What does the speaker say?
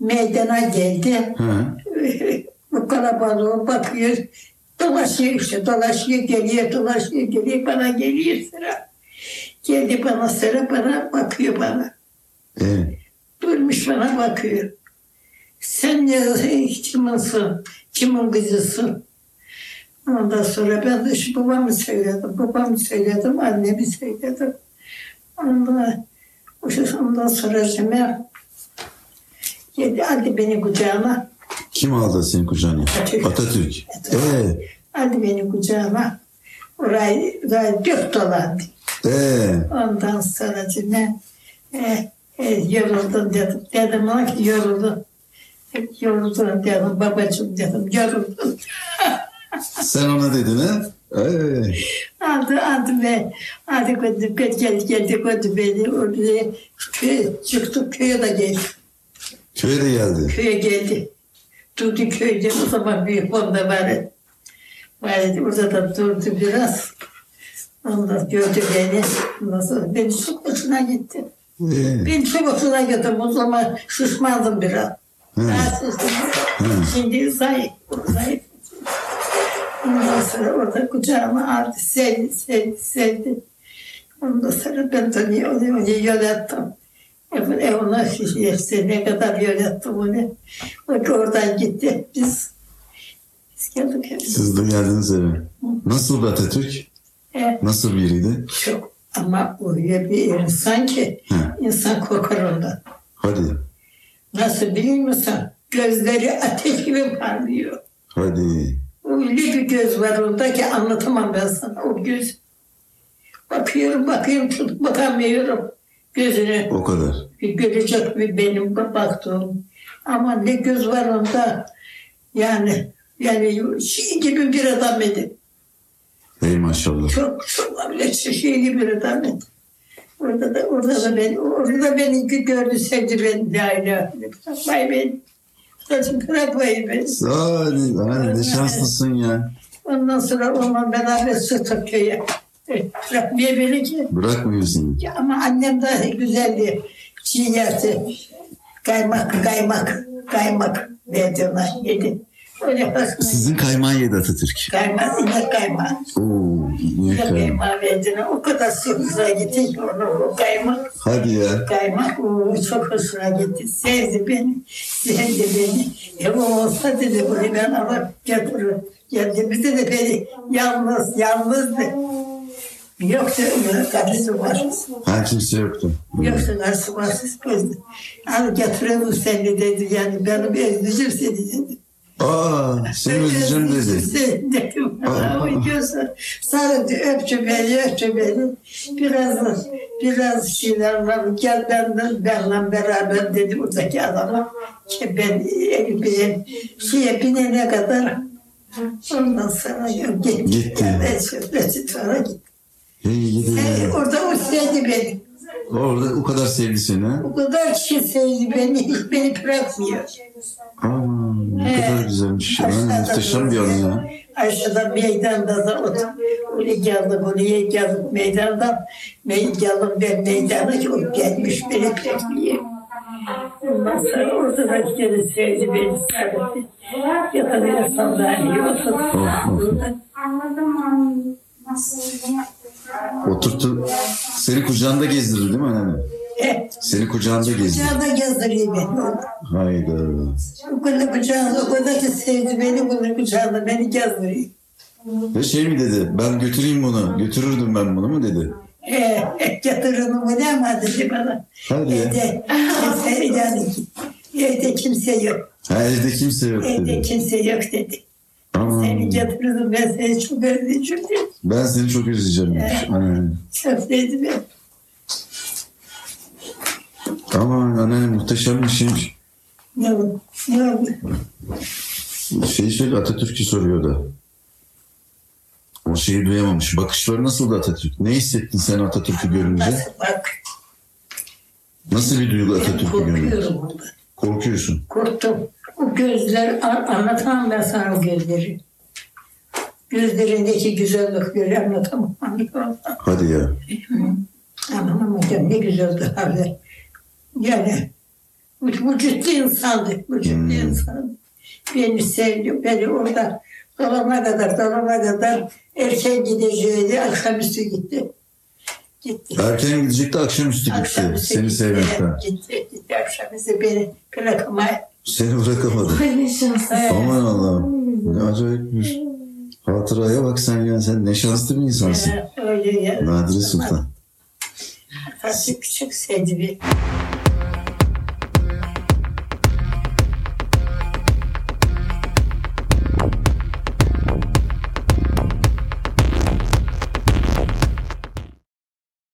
meydana geldi. Hı. Bu kalabalığa bakıyor. Dolaşıyor işte dolaşıyor geliyor dolaşıyor geliyor bana geliyor sıra. Geldi bana sıra bana bakıyor bana. Evet. Durmuş bana bakıyor. Sen ne kiminsin? Kimin kızısın? Ondan sonra ben de şu babamı söyledim. Babamı söyledim, annemi söyledim. Ondan, ondan sonra Cemal geldi aldı beni kucağına. Kim aldı seni kucağına? Atatürk. Atatürk. Ee, Aldı beni kucağına. Orayı, orayı dört dolandı. ee. Ondan sonra Cemal e, e, yoruldum dedim. Dedim ona ki yoruldum. Yoruldum dedim babacığım dedim yoruldum. Sen ona dedin ha? Aldı aldı ve aldı götürdü geldi geldi geldi götürdü beni oraya köye çıktık köye de geldi. Köye de geldi. Köye geldi. Durdu köyde o zaman büyük onda var. Vardı orada da durdu biraz. Ondan gördü beni. Sonra beni çok hoşuna gitti. Ee. Ben çok hoşuna gittim. O zaman şişmandım biraz. Hı. Rahatsızdım. Şimdi zayıf. Zayıf. Sonra orada kucağıma aldı. Sevdi, sevdi, sevdi. Ondan sonra ben de onu, onu, onu yönettim. E, ona işte ne kadar yönettim onu. O da oradan gitti. Biz, biz geldik hep. Siz de geldiniz eve. Nasıl bir Atatürk? E, Nasıl biriydi? çok. Ama öyle bir insan ki Hı. insan korkar ondan. Hadi. Nasıl biliyor musun? Gözleri ateş gibi parlıyor. Hadi. Öyle bir göz var onda ki anlatamam ben sana o göz. Bakıyorum bakıyorum tutup bakamıyorum gözüne. O kadar. Bir görecek bir benim baktığım. Ama ne göz var onda. Yani yani şey gibi bir adam idi. Ey maşallah. Çok çok şey gibi bir adam idi. Orada da orada da beni orada da beni gördü sevdi beni ilahe illallah. Vay beni. Bırakmayın beni. Hadi, hadi ne şanslısın ya. Ondan sonra onunla beraber çıktık köye. Bırakmaya beni ki. Bırakmıyorsun. Ya Ama annem de güzeldi. Çiğ yerdi. Kaymak, kaymak, kaymak verdi ona yedi. Öyle. Sizin kaymağı yedi Atatürk. Kaymak, inek kaymak. Oo, ona. O kadar hoşuna gitti ki onu kaymak. Hadi ya. Kaymak çok hoşuna gitti. Sevdi beni, sevdi beni. E o olsa dedi bunu ben alıp getiririm. Geldi bize de beni yalnız, yalnızdı. Yoksa karısı var. Ha kimse yoktu. Yoksa karısı var. Al getirelim seni dedi. Yani benim özleyeceğim seni dedi. Aa, özleyeceğim dedi. Dedim. Gözü sarıldı, öptü beni, öptü beni. Biraz, biraz şeyler var. Gel benden, benimle beraber dedi buradaki adama. Ki ben ben şeye binene kadar ondan sonra gitti. Gitti. Evet, sonra gitti. Hey gidi E, ya. orada sevdi beni. Orada o kadar sevdi seni. O kadar kişi sevdi beni, beni bırakmıyor. Aa, ne kadar güzelmiş. Ha, muhteşem bir anı ya. Aşağıda meydanda da otur. Oraya geldim, oraya geldim meydandan. Mey geldim ben meydana o gelmiş beni bekliyor. Ondan sonra orada da gene sevdi beni sarıldı. Yatamıyor sandalyeye oturdu. Oh, oh. Anladım anladım. Nasıl Oturttu. Seni kucağında gezdirdi değil mi anne? Seni kucağında gezdirdi. kucağında gezdiriyor beni. Hayda. O kadar kucağında, o kadar ki sevdi beni, kadar kucağında beni gezdiriyor. Ve şey mi dedi? Ben götüreyim bunu. Götürürdüm ben bunu mu dedi? Getirin onu ne ama dedi bana. Hadi ya. Evde, yani, evde kimse yok. Ha evde kimse yok Evde dedi. kimse yok dedi. Aman. Seni getirdim ben seni çok özleyeceğim dedi. Ben seni çok özleyeceğim. demiş. Anne. Çok dedi ben. Aman anne muhteşem bir şeymiş. Ne oldu? Ne oldu? Şey söyle Atatürk'ü soruyor da. O şeyi duyamamış. Bakışları nasıldı Atatürk? Ne hissettin sen Atatürk'ü görünce? Nasıl bak. Nasıl bir duygu Atatürk'ü görünce? korkuyorum onda. Korkuyorsun. Korktum. O gözler anlatamam ben sana o gözleri. Gözlerindeki güzellikleri anlatamam. Anlatamam. Hadi ya. Canım ne güzeldi haber. Yani Bu, bu ciddi insandı. Bu ciddi Hmm. insandı. Beni sevdi. Beni orada dolana kadar, dolana kadar erken gideceğiydi. Akşamüstü gitti. Gitti. Erken gidecekti akşamüstü gitti. Akşamüstü Seni gitti. sevmekten. Gitti. Gitti. Akşamüstü beni bırakamaya. Seni bırakamadı. Ay ne şanslı. Aman Allah'ım. Ne acayipmiş. Hatıraya bak sen ya. Sen ne şanslı bir insansın. Öyle ya. Nadire Sultan. Tatlı küçük sevdi bir.